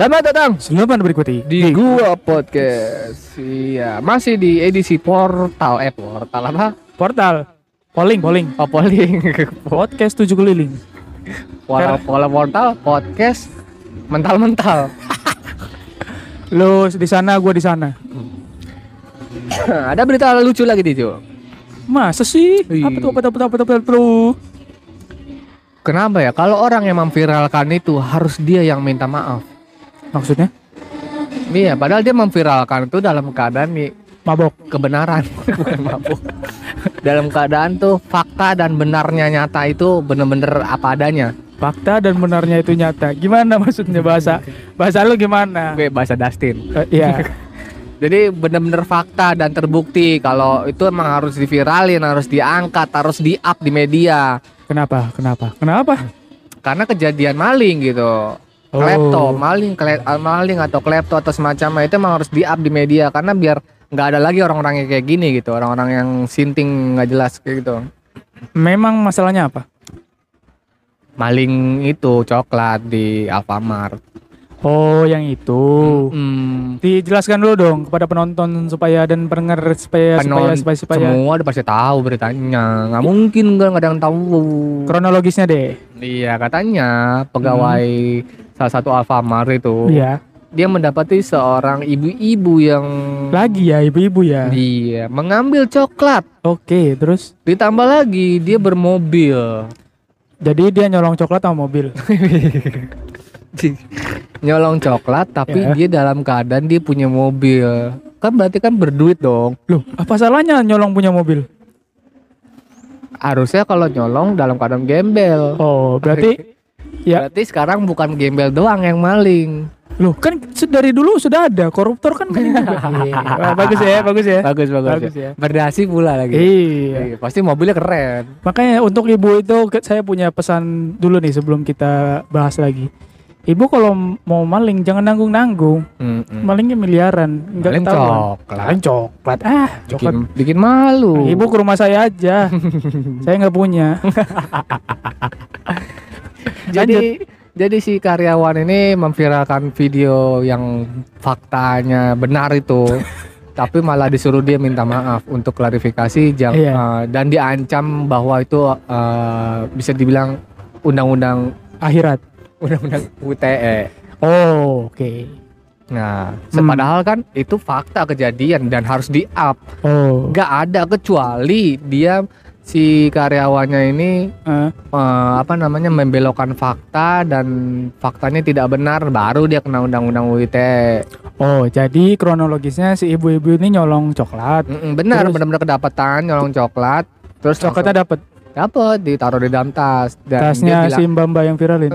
Selamat datang Selamat berikuti di Gua Podcast. Iya, masih di edisi portal eh portal apa? portal polling polling Oh, polling. podcast tujuh keliling. Pola pola portal podcast mental-mental. Lu di sana, gua di sana. Ada berita lucu lagi di Jo. Masa sih? Ih. Apa tuh apa tuh apa tuh apa tuh apa tuh? Kenapa ya? Kalau orang yang memviralkan itu harus dia yang minta maaf. Maksudnya? Iya, padahal dia memviralkan itu dalam keadaan nih Mabok. kebenaran bukan mabuk. dalam keadaan tuh fakta dan benarnya nyata itu bener-bener apa adanya. Fakta dan benarnya itu nyata. Gimana maksudnya bahasa? Bahasa lu gimana? Gue bahasa Dustin. Eh, Iya. Jadi bener-bener fakta dan terbukti kalau itu emang harus diviralin, harus diangkat, harus di-up di media. Kenapa? Kenapa? Kenapa? Karena kejadian maling gitu. Oh. Klepto, maling, kle- ah, maling atau klepto atau semacamnya itu emang harus di-up di media karena biar nggak ada lagi orang-orang yang kayak gini gitu, orang-orang yang sinting nggak jelas kayak gitu. Memang masalahnya apa? Maling itu coklat di Alfamart. Oh, yang itu. Hmm, Dijelaskan dulu dong kepada penonton supaya dan pendengar supaya supaya penon- supaya, supaya semua udah pasti tahu beritanya. Nggak mungkin nggak nggak ada yang tahu. kronologisnya deh. Iya katanya pegawai salah satu Alfamart itu Iya. dia mendapati seorang ibu-ibu yang Lagi ya ibu-ibu ya. dia mengambil coklat. Oke, terus Ditambah lagi dia bermobil. jadi dia nyolong coklat sama mobil. Nyolong coklat tapi Ya. dia dalam keadaan dia punya mobil. Kan berarti kan berduit dong. Loh, apa salahnya nyolong punya mobil? Harusnya kalau nyolong dalam keadaan gembel. Oh, berarti ya. Berarti sekarang bukan gembel doang yang maling. Loh, kan dari dulu sudah ada koruptor kan banyak juga. Wah, bagus ya, bagus ya. Bagus bagus. Bagus ya. Berdasi pula lagi. Iya. Iya, pasti mobilnya keren. Makanya untuk ibu itu saya punya pesan dulu nih sebelum kita bahas lagi. Ibu kalau mau maling jangan nanggung-nanggung. Mm-mm. Malingnya miliaran, enggak Maling ketahuan. coklat. Maling coklat. Ah, coklat. bikin, bikin malu. Ibu ke rumah saya aja. saya nggak punya. jadi jadi si karyawan ini memviralkan video yang faktanya benar itu, tapi malah disuruh dia minta maaf untuk klarifikasi jang, Iya. eh, dan diancam bahwa itu eh, bisa dibilang undang-undang Akhirat. undang-undang UTE. Oh, oke. Nah, Hmm. padahal kan itu fakta kejadian dan harus di-up. Oh. Nggak ada kecuali dia si karyawannya ini Eh, eh, apa namanya membelokkan fakta dan faktanya tidak benar baru dia kena undang-undang UITE. Oh, jadi kronologisnya si ibu-ibu ini nyolong coklat. Mm-mm, benar Terus? benar-benar kedapatan nyolong coklat terus Coklatnya dapat. dapat ditaruh di dalam tas dan Tasnya dia si bilang Mbak Mbak yang viralin.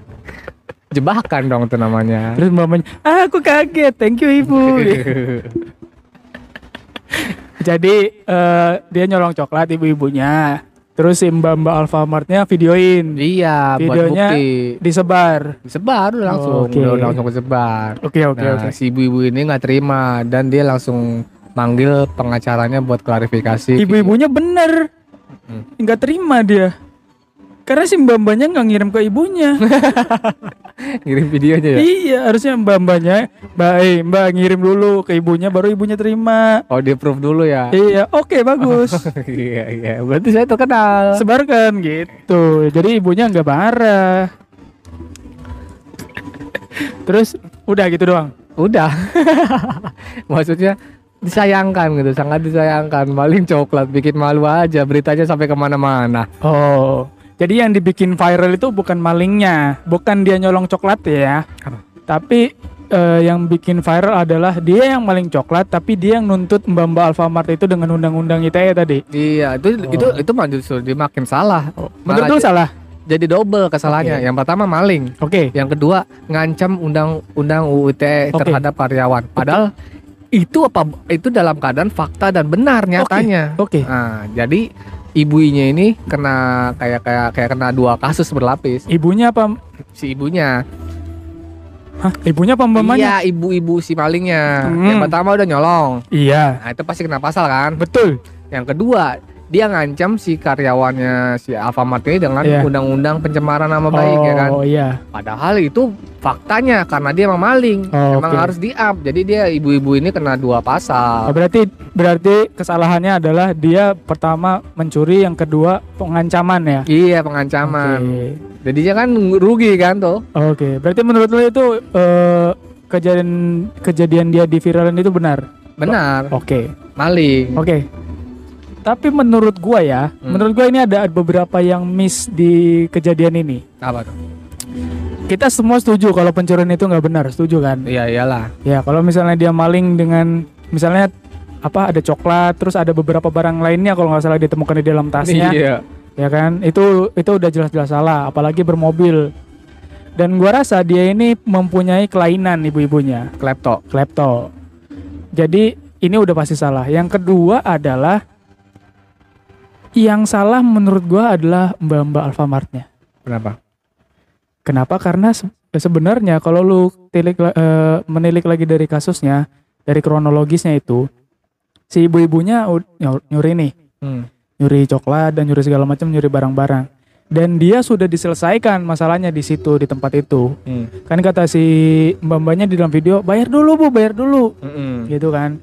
jebakan dong itu namanya. Terus Mbak Mbaknya, ah, aku kaget, thank you ibu. jadi eh, dia nyolong coklat ibu-ibunya. Terus si Mbak Mbak Alfamartnya videoin, iya, buat Videonya bukti. disebar. Disebar langsung, Oh, oke. udah langsung disebar. Oke oke nah, oke. si ibu-ibu ini nggak terima dan dia langsung manggil pengacaranya buat klarifikasi. Ibu-ibunya bener, Mm. nggak terima dia. Karena si Mbak Mbaknya nggak ngirim ke ibunya. ngirim videonya ya. iya, harusnya Mbak Mbaknya, Mbak, eh, Mbak ngirim dulu ke ibunya, baru ibunya terima. Oh, di approve dulu ya. Iya, oke bagus. iya iya berarti saya terkenal Sebarkan gitu. Jadi ibunya nggak marah. Terus udah gitu doang. udah maksudnya disayangkan gitu sangat disayangkan maling coklat bikin malu aja beritanya sampai ke mana-mana Oh, jadi yang dibikin viral itu bukan malingnya, bukan dia nyolong coklat ya. Apa? Tapi eh, yang bikin viral adalah dia yang maling coklat, tapi dia yang nuntut Mbak Mbak Alfamart itu dengan undang-undang ITE tadi. iya itu Oh. itu itu mah justru dia makin salah Menurut Malah salah? jadi double kesalahannya Oke. yang pertama maling Oke. yang kedua ngancam undang-undang UU ITE Oke. terhadap karyawan padahal itu apa itu dalam keadaan fakta dan benar nyatanya Oke. nah jadi ibunya ini kena kayak kayak kayak kena dua kasus berlapis Ibunya apa? si ibunya Hah? Ibunya apa mbak-mbaknya? Iya, ibu-ibu si malingnya. Hmm. Yang pertama udah nyolong. Iya. Nah, itu pasti kena pasal kan? Betul. Yang kedua, dia ngancam si karyawannya si Alfamart ini dengan Iya. undang-undang pencemaran nama baik ya kan. Oh iya. Padahal itu faktanya karena dia emang maling, Oh, emang oke. harus di-up. Jadi dia ibu-ibu ini kena dua Oh, pasal. berarti berarti kesalahannya adalah dia pertama mencuri, yang kedua pengancaman ya. Iya pengancaman. Oke. Jadinya kan rugi kan tuh. Oke, berarti menurut lo itu eh, kejadian kejadian dia di viralin itu benar? Benar, Oke. maling. Oke. Tapi menurut gua ya, Hmm. menurut gua ini ada beberapa yang miss di kejadian ini. Apa tuh? Kita semua setuju kalau pencurian itu nggak benar, setuju kan? Iya iyalah. Ya, kalau misalnya dia maling dengan misalnya apa ada coklat, terus ada beberapa barang lainnya kalau nggak salah ditemukan di dalam tasnya, Iya. ya kan? Itu itu udah jelas-jelas salah, apalagi bermobil. Dan gua rasa dia ini mempunyai kelainan ibu-ibunya, Klepto. klepto. Jadi ini udah pasti salah. Yang kedua adalah yang salah menurut gua adalah mbak-mbak Alfamartnya. Kenapa? Kenapa? Karena se- sebenarnya kalau lu tilik, eh, menilik lagi dari kasusnya, dari kronologisnya itu, si ibu-ibunya nyuri nih, Hmm. nyuri coklat dan nyuri segala macam, nyuri barang-barang. Dan dia sudah diselesaikan masalahnya di situ di tempat itu. Hmm. Kan kata si mbak-mbaknya di dalam video, bayar dulu bu, bayar dulu, Mm-mm. gitu kan.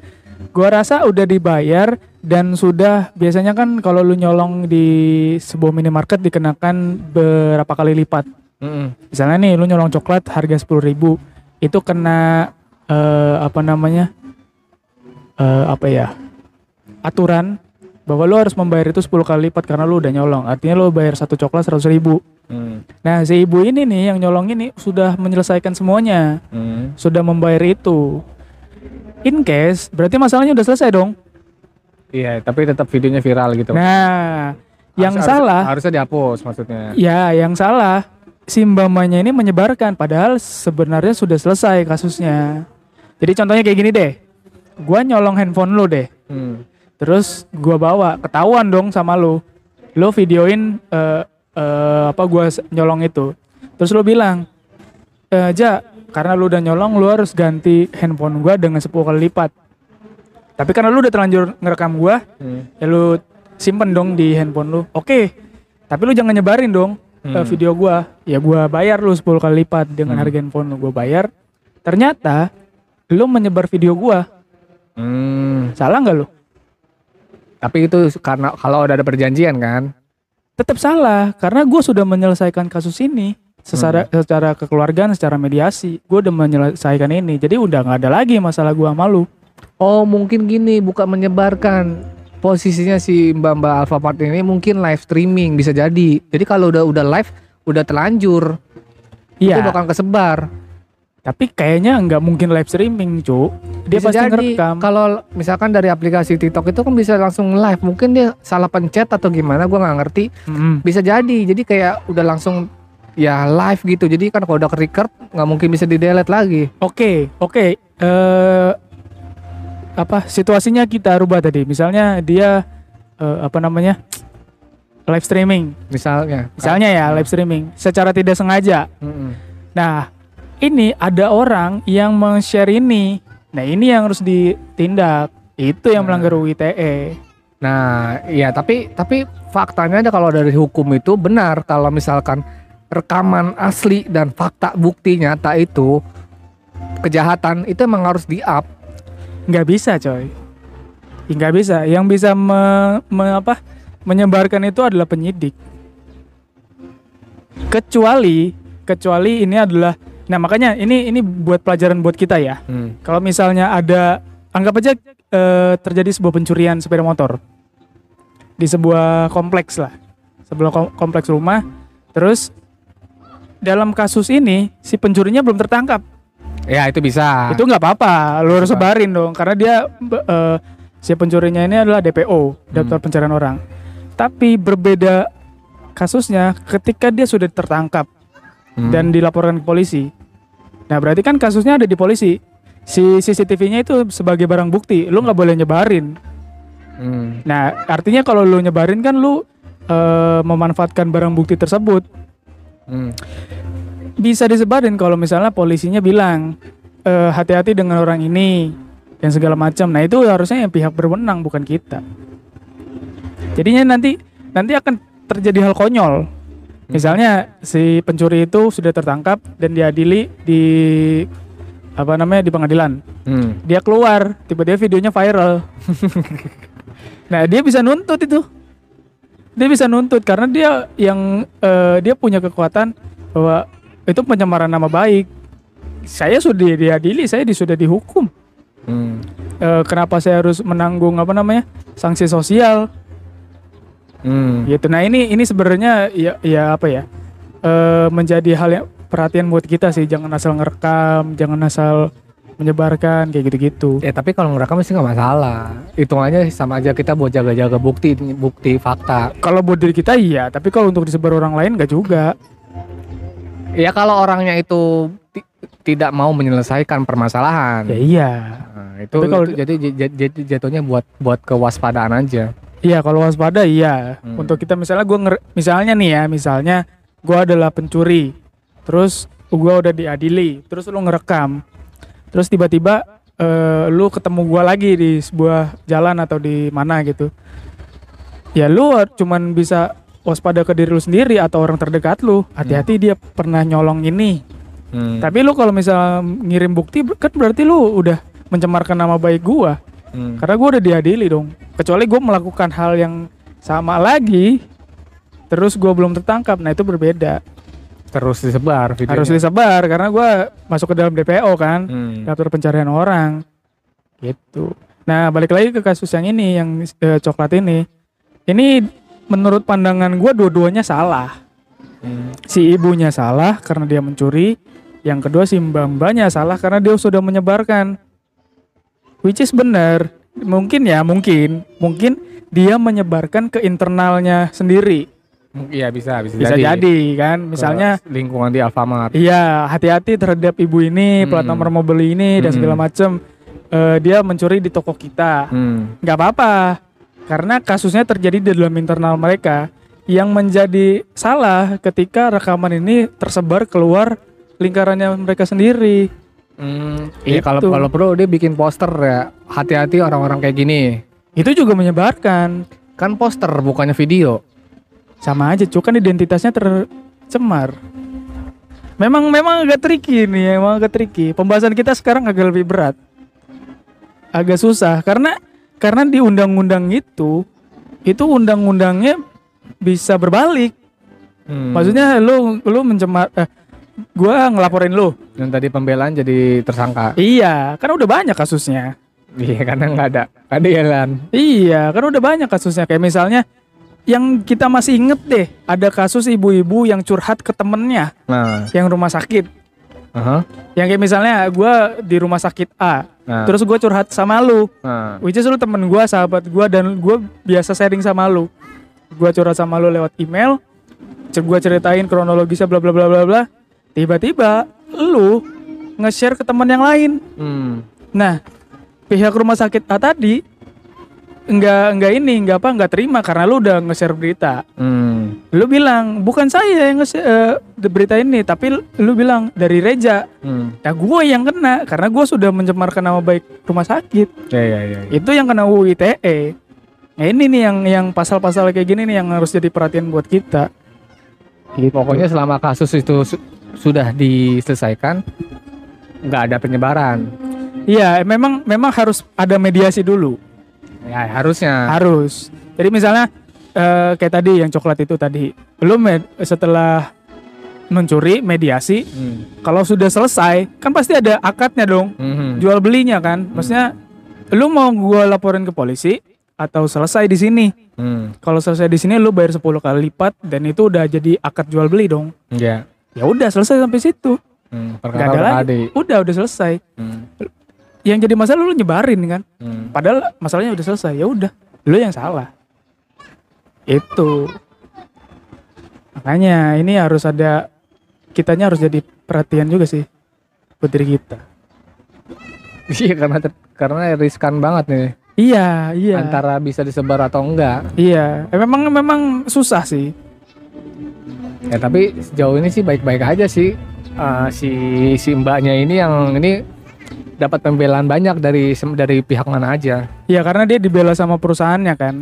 Gua rasa udah dibayar dan sudah biasanya kan kalau lu nyolong di sebuah minimarket dikenakan berapa kali lipat Mm-mm. misalnya nih lu nyolong coklat harga 10.000 ribu itu kena eh, apa namanya eh, apa ya aturan bahwa lu harus membayar itu 10 kali lipat karena lu udah nyolong artinya lu bayar satu coklat 100.000 ribu Hmm. nah si ibu ini nih yang nyolong ini sudah menyelesaikan semuanya Hmm. sudah membayar itu in case berarti masalahnya udah selesai dong Iya, tapi tetap videonya viral gitu. nah yang Harus- salah harus- harusnya dihapus maksudnya. Ya, yang salah si mbak-mbaknya ini menyebarkan padahal sebenarnya sudah selesai kasusnya. Jadi contohnya kayak gini deh. Gua nyolong handphone lu deh. Hmm. Terus gua bawa, ketahuan dong sama lu. Lu videoin eh, eh, apa gua nyolong itu. Terus lu bilang, "Eh, Ja, karena lu udah nyolong lu harus ganti handphone gua dengan 10 kali lipat." Tapi karena lu udah terlanjur ngerekam gua, Hmm. ya lu simpen dong di handphone lu. Oke. Tapi lu jangan nyebarin dong eh, Hmm. video gua. Ya gua bayar lu 10 kali lipat dengan Hmm. harga handphone lu gua bayar. Ternyata lu menyebar video gua. Hmm. Salah nggak lu? Tapi itu karena kalau udah ada perjanjian kan. Tetap salah karena gua sudah menyelesaikan kasus ini secara Hmm. secara kekeluargaan, secara mediasi. Gua udah menyelesaikan ini. Jadi udah nggak ada lagi masalah gua sama lu. Oh, mungkin gini, bukan menyebarkan. Posisinya si Mbak-mbak Alfamart ini mungkin live streaming bisa jadi. Jadi kalau udah udah live udah terlanjur, itu Iya. bakal kesebar. Tapi kayaknya nggak mungkin live streaming, cu. Dia bisa pasti jadi ngerekam. kalau misalkan dari aplikasi TikTok itu kan bisa langsung live. Mungkin dia salah pencet atau gimana, gua nggak ngerti. Mm-mm. Bisa jadi. Jadi kayak udah langsung ya live gitu. Jadi kan kalau udah ke record nggak mungkin bisa di delete lagi. Oke, oke. Eh apa situasinya kita rubah tadi. Misalnya dia eh, apa namanya? live streaming. Misalnya. Misalnya ya live streaming secara tidak sengaja. Mm-mm. Nah, ini ada orang yang men-share ini. Nah, ini yang harus ditindak. Itu yang Nah. melanggar UU ITE. Nah, iya tapi tapi faktanya ada kalau dari hukum itu benar kalau misalkan rekaman asli dan fakta bukti nyata itu kejahatan itu emang harus di-up. nggak bisa coy. Ya, nggak bisa. Yang bisa me- me- apa menyebarkan itu adalah penyidik. Kecuali kecuali ini adalah nah makanya ini ini buat pelajaran buat kita ya. Hmm. kalau misalnya ada anggap aja eh, terjadi sebuah pencurian sepeda motor. Di sebuah kompleks lah. Sebuah kom- kompleks rumah. Terus dalam kasus ini si pencurinya belum tertangkap. Ya itu bisa. itu nggak apa-apa lu harus sebarin dong karena dia eh, si pencurinya ini adalah DPO daftar pencarian orang. Tapi berbeda kasusnya ketika dia sudah tertangkap Hmm. dan dilaporkan ke polisi. Nah berarti kan kasusnya ada di polisi. Si CCTV-nya itu sebagai barang bukti lu nggak boleh nyebarin. Hmm. nah artinya kalau lu nyebarin kan lu eh, memanfaatkan barang bukti tersebut Hmm. bisa disebarin kalau misalnya polisinya bilang "Eh, hati-hati dengan orang ini dan segala macam. Nah itu harusnya yang pihak berwenang bukan kita. Jadinya nanti nanti akan terjadi hal konyol. Misalnya si pencuri itu sudah tertangkap dan diadili di apa namanya di pengadilan. Hmm. Dia keluar, tiba-tiba videonya viral. nah, dia bisa nuntut itu. Dia bisa nuntut karena dia yang eh, dia punya kekuatan bahwa itu pencemaran nama baik. Saya sudah diadili, saya sudah dihukum. Hmm. Eh, kenapa saya harus menanggung apa namanya sanksi sosial? Hmm. gitu nah ini ini sebenarnya ya ya apa ya eh menjadi hal yang perhatian buat kita sih jangan asal ngerekam jangan asal menyebarkan kayak gitu-gitu Ya tapi kalau ngerekam sih nggak masalah. Hitungannya sama aja kita buat jaga-jaga bukti, bukti fakta. kalau buat diri kita iya tapi kalau untuk disebar orang lain nggak juga Ya kalau orangnya itu ti- tidak mau menyelesaikan permasalahan. ya iya Nah, itu, Tapi kalau- itu jadi jatuhnya buat buat kewaspadaan aja. iya kalau waspada iya Hmm. untuk kita misalnya gua nger- misalnya nih ya misalnya gua adalah pencuri terus gua udah diadili terus lu ngerekam terus tiba-tiba eh, lu ketemu gua lagi di sebuah jalan atau di mana gitu. Ya lu cuman bisa waspada ke diri lu sendiri atau orang terdekat lu. Hati-hati dia pernah nyolong ini. Hmm. tapi lu kalau misal ngirim bukti kan berarti lu udah mencemarkan nama baik gua. Hmm. karena gua udah diadili dong. Kecuali gua melakukan hal yang sama lagi terus gua belum tertangkap. Nah itu berbeda terus disebar videonya. harus disebar karena gua masuk ke dalam DPO kan Hmm. daftar pencarian orang. Gitu. Nah balik lagi ke kasus yang ini yang eh, coklat ini. Ini menurut pandangan gua dua-duanya salah. Hmm. si ibunya salah karena dia mencuri. Yang kedua si mbak-mbaknya salah karena dia sudah menyebarkan. Which is benar. Mungkin ya mungkin. Mungkin dia menyebarkan ke internalnya sendiri Iya bisa bisa, bisa jadi, kan Ke misalnya lingkungan di Alfamart. Iya, hati-hati terhadap ibu ini, plat Hmm. nomor mobil ini dan Hmm. segala macem. Eh, dia mencuri di toko kita. Hmm. Apa-apa, karena kasusnya terjadi di dalam internal mereka. Yang menjadi salah ketika rekaman ini tersebar keluar lingkarannya mereka sendiri. Hmm. Iya Itu. kalau kalau perlu dia bikin poster ya. Hati-hati orang-orang kayak gini. Itu juga menyebarkan. Kan poster bukannya video. Sama aja, cuy kan identitasnya tercemar. Memang memang agak tricky nih, emang agak tricky. Pembahasan kita sekarang agak lebih berat. Agak susah karena karena di undang-undang itu itu undang-undangnya bisa berbalik. Hmm. Maksudnya lu lu mencemar eh, gua ngelaporin lu. yang tadi pembelaan jadi tersangka. Iya, kan udah banyak kasusnya. Iya karena nggak ada keadilan. Iya, kan udah banyak kasusnya. Kayak misalnya yang kita masih inget deh, ada kasus ibu-ibu yang curhat ke temennya Nah, yang rumah sakit. aha. Yang kayak misalnya gue di rumah sakit A, Nah, terus gue curhat sama lu, nah. which is lu temen gue, sahabat gue, dan gue biasa sharing sama lu. Gue curhat sama lu lewat email, gue ceritain kronologisnya bla bla bla bla bla. Tiba-tiba lu nge-share ke teman yang lain. Hmm. Nah, pihak rumah sakit A tadi nggak nggak ini nggak apa nggak terima karena lu udah nge-share berita. Hmm. Lu bilang bukan saya yang nge-share eh, berita ini, tapi lu bilang dari Reja. Hmm. Nah gue yang kena karena gue sudah mencemarkan nama baik rumah sakit. Ya ya ya. ya. Itu yang kena UU ITE. Nah ini nih yang yang pasal-pasal kayak gini nih yang harus jadi perhatian buat kita. Gitu. Pokoknya selama kasus itu su- sudah diselesaikan, nggak ada penyebaran. Iya memang memang harus ada mediasi dulu. Ya harusnya. Harus. Jadi misalnya eh, kayak tadi yang coklat itu tadi, lu med- setelah mencuri mediasi, Hmm. kalau sudah selesai kan pasti ada akadnya dong, Mhm. jual belinya kan. Maksudnya lu mau gua laporin ke polisi atau selesai di sini? Hmm. Kalau selesai di sini lu bayar 10 kali lipat dan itu udah jadi akad jual beli dong. Ya. Ya udah selesai sampai situ. Hmm. Gak ada lagi. Udah udah selesai. Hmm. Yang jadi masalah lu nyebarin kan. Hmm. Padahal masalahnya udah selesai. Ya udah, lu yang salah. Itu. Makanya ini harus ada kitanya harus jadi perhatian juga sih buat diri kita. Iya karena karena riskan banget nih Iya, iya. antara bisa disebar atau enggak. Iya, eh, memang memang susah sih. Ya tapi sejauh ini sih baik-baik aja sih. Ah, si si mbaknya ini yang ini dapat pembelaan banyak dari dari pihak mana aja. Iya, karena dia dibela sama perusahaannya kan.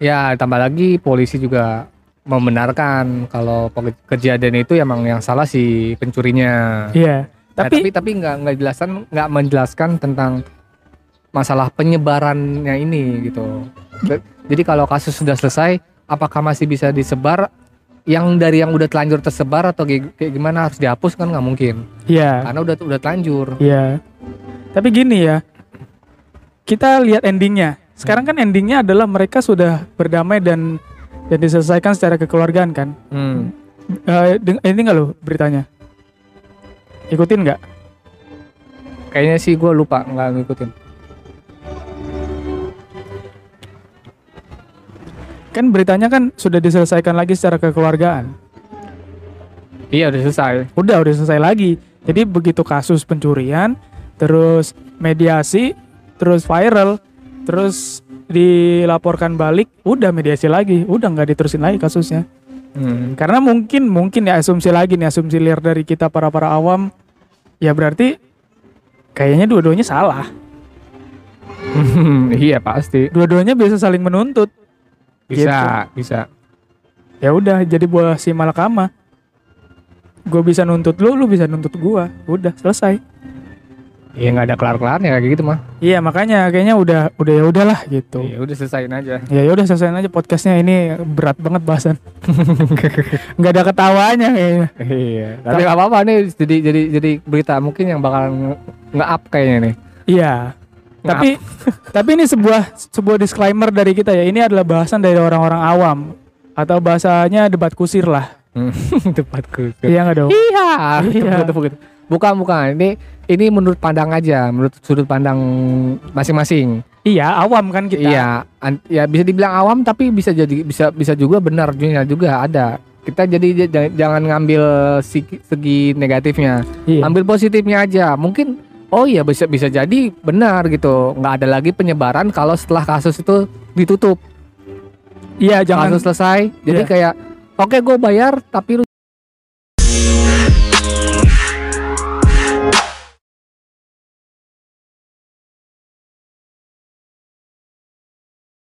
Ya, tambah lagi polisi juga membenarkan kalau kejadian itu emang yang salah si pencurinya. Iya. Nah, Tapi, tapi tapi nggak nggak jelaskan nggak menjelaskan tentang masalah penyebarannya ini gitu. Jadi kalau kasus sudah selesai, apakah masih bisa disebar? Yang dari yang udah telanjur tersebar atau kayak gimana harus dihapus kan nggak mungkin iya. karena udah udah telanjur. Iya. Tapi gini ya. Kita lihat endingnya. Sekarang kan endingnya adalah mereka sudah berdamai dan dan diselesaikan secara kekeluargaan kan. Hmm. Eh, deng- ini nggak lo beritanya? Ikutin nggak? Kayaknya sih gue lupa nggak ngikutin. Kan beritanya kan sudah diselesaikan lagi secara kekeluargaan. Iya udah selesai. Udah udah selesai lagi. Jadi begitu kasus pencurian, terus mediasi, terus viral, terus dilaporkan balik, udah mediasi lagi, udah nggak diterusin lagi kasusnya. Hmm. Karena mungkin mungkin ya asumsi lagi nih asumsi liar dari kita para para awam, ya berarti kayaknya dua-duanya salah. iya pasti. Dua-duanya bisa saling menuntut. Bisa, bisa. Ya udah jadi buah si malakama. Gue bisa nuntut lu, lu bisa nuntut gua. Udah selesai. Iya nggak ada kelar-kelarnya kayak gitu mah. Iya makanya kayaknya udah udah ya udahlah gitu. Iya udah selesaiin aja. Ya ya udah selesaiin aja podcastnya ini berat banget bahasan. Nggak ada ketawanya kayaknya. iya. Tapi nggak apa-apa nih jadi jadi jadi berita mungkin yang bakal nge- nge-up kayaknya nih. Iya. Tapi tapi ini sebuah sebuah disclaimer dari kita ya. Ini adalah bahasan dari orang-orang awam atau bahasanya debat kusir lah. Tempatku. Iya nggak dong? Iya. Iya. Tepuk, tepuk. Bukan bukan. Ini ini menurut pandang aja, menurut sudut pandang masing-masing. Iya awam kan kita. Iya, an- ya bisa dibilang awam tapi bisa jadi bisa bisa juga benar juga juga ada. Kita jadi jangan ngambil segi, segi negatifnya, Iya. ambil positifnya aja. Mungkin oh iya bisa bisa jadi benar gitu. nggak ada lagi penyebaran kalau setelah kasus itu ditutup. Iya jangan Kasus selesai. Jadi Iya. kayak oke gue bayar tapi lu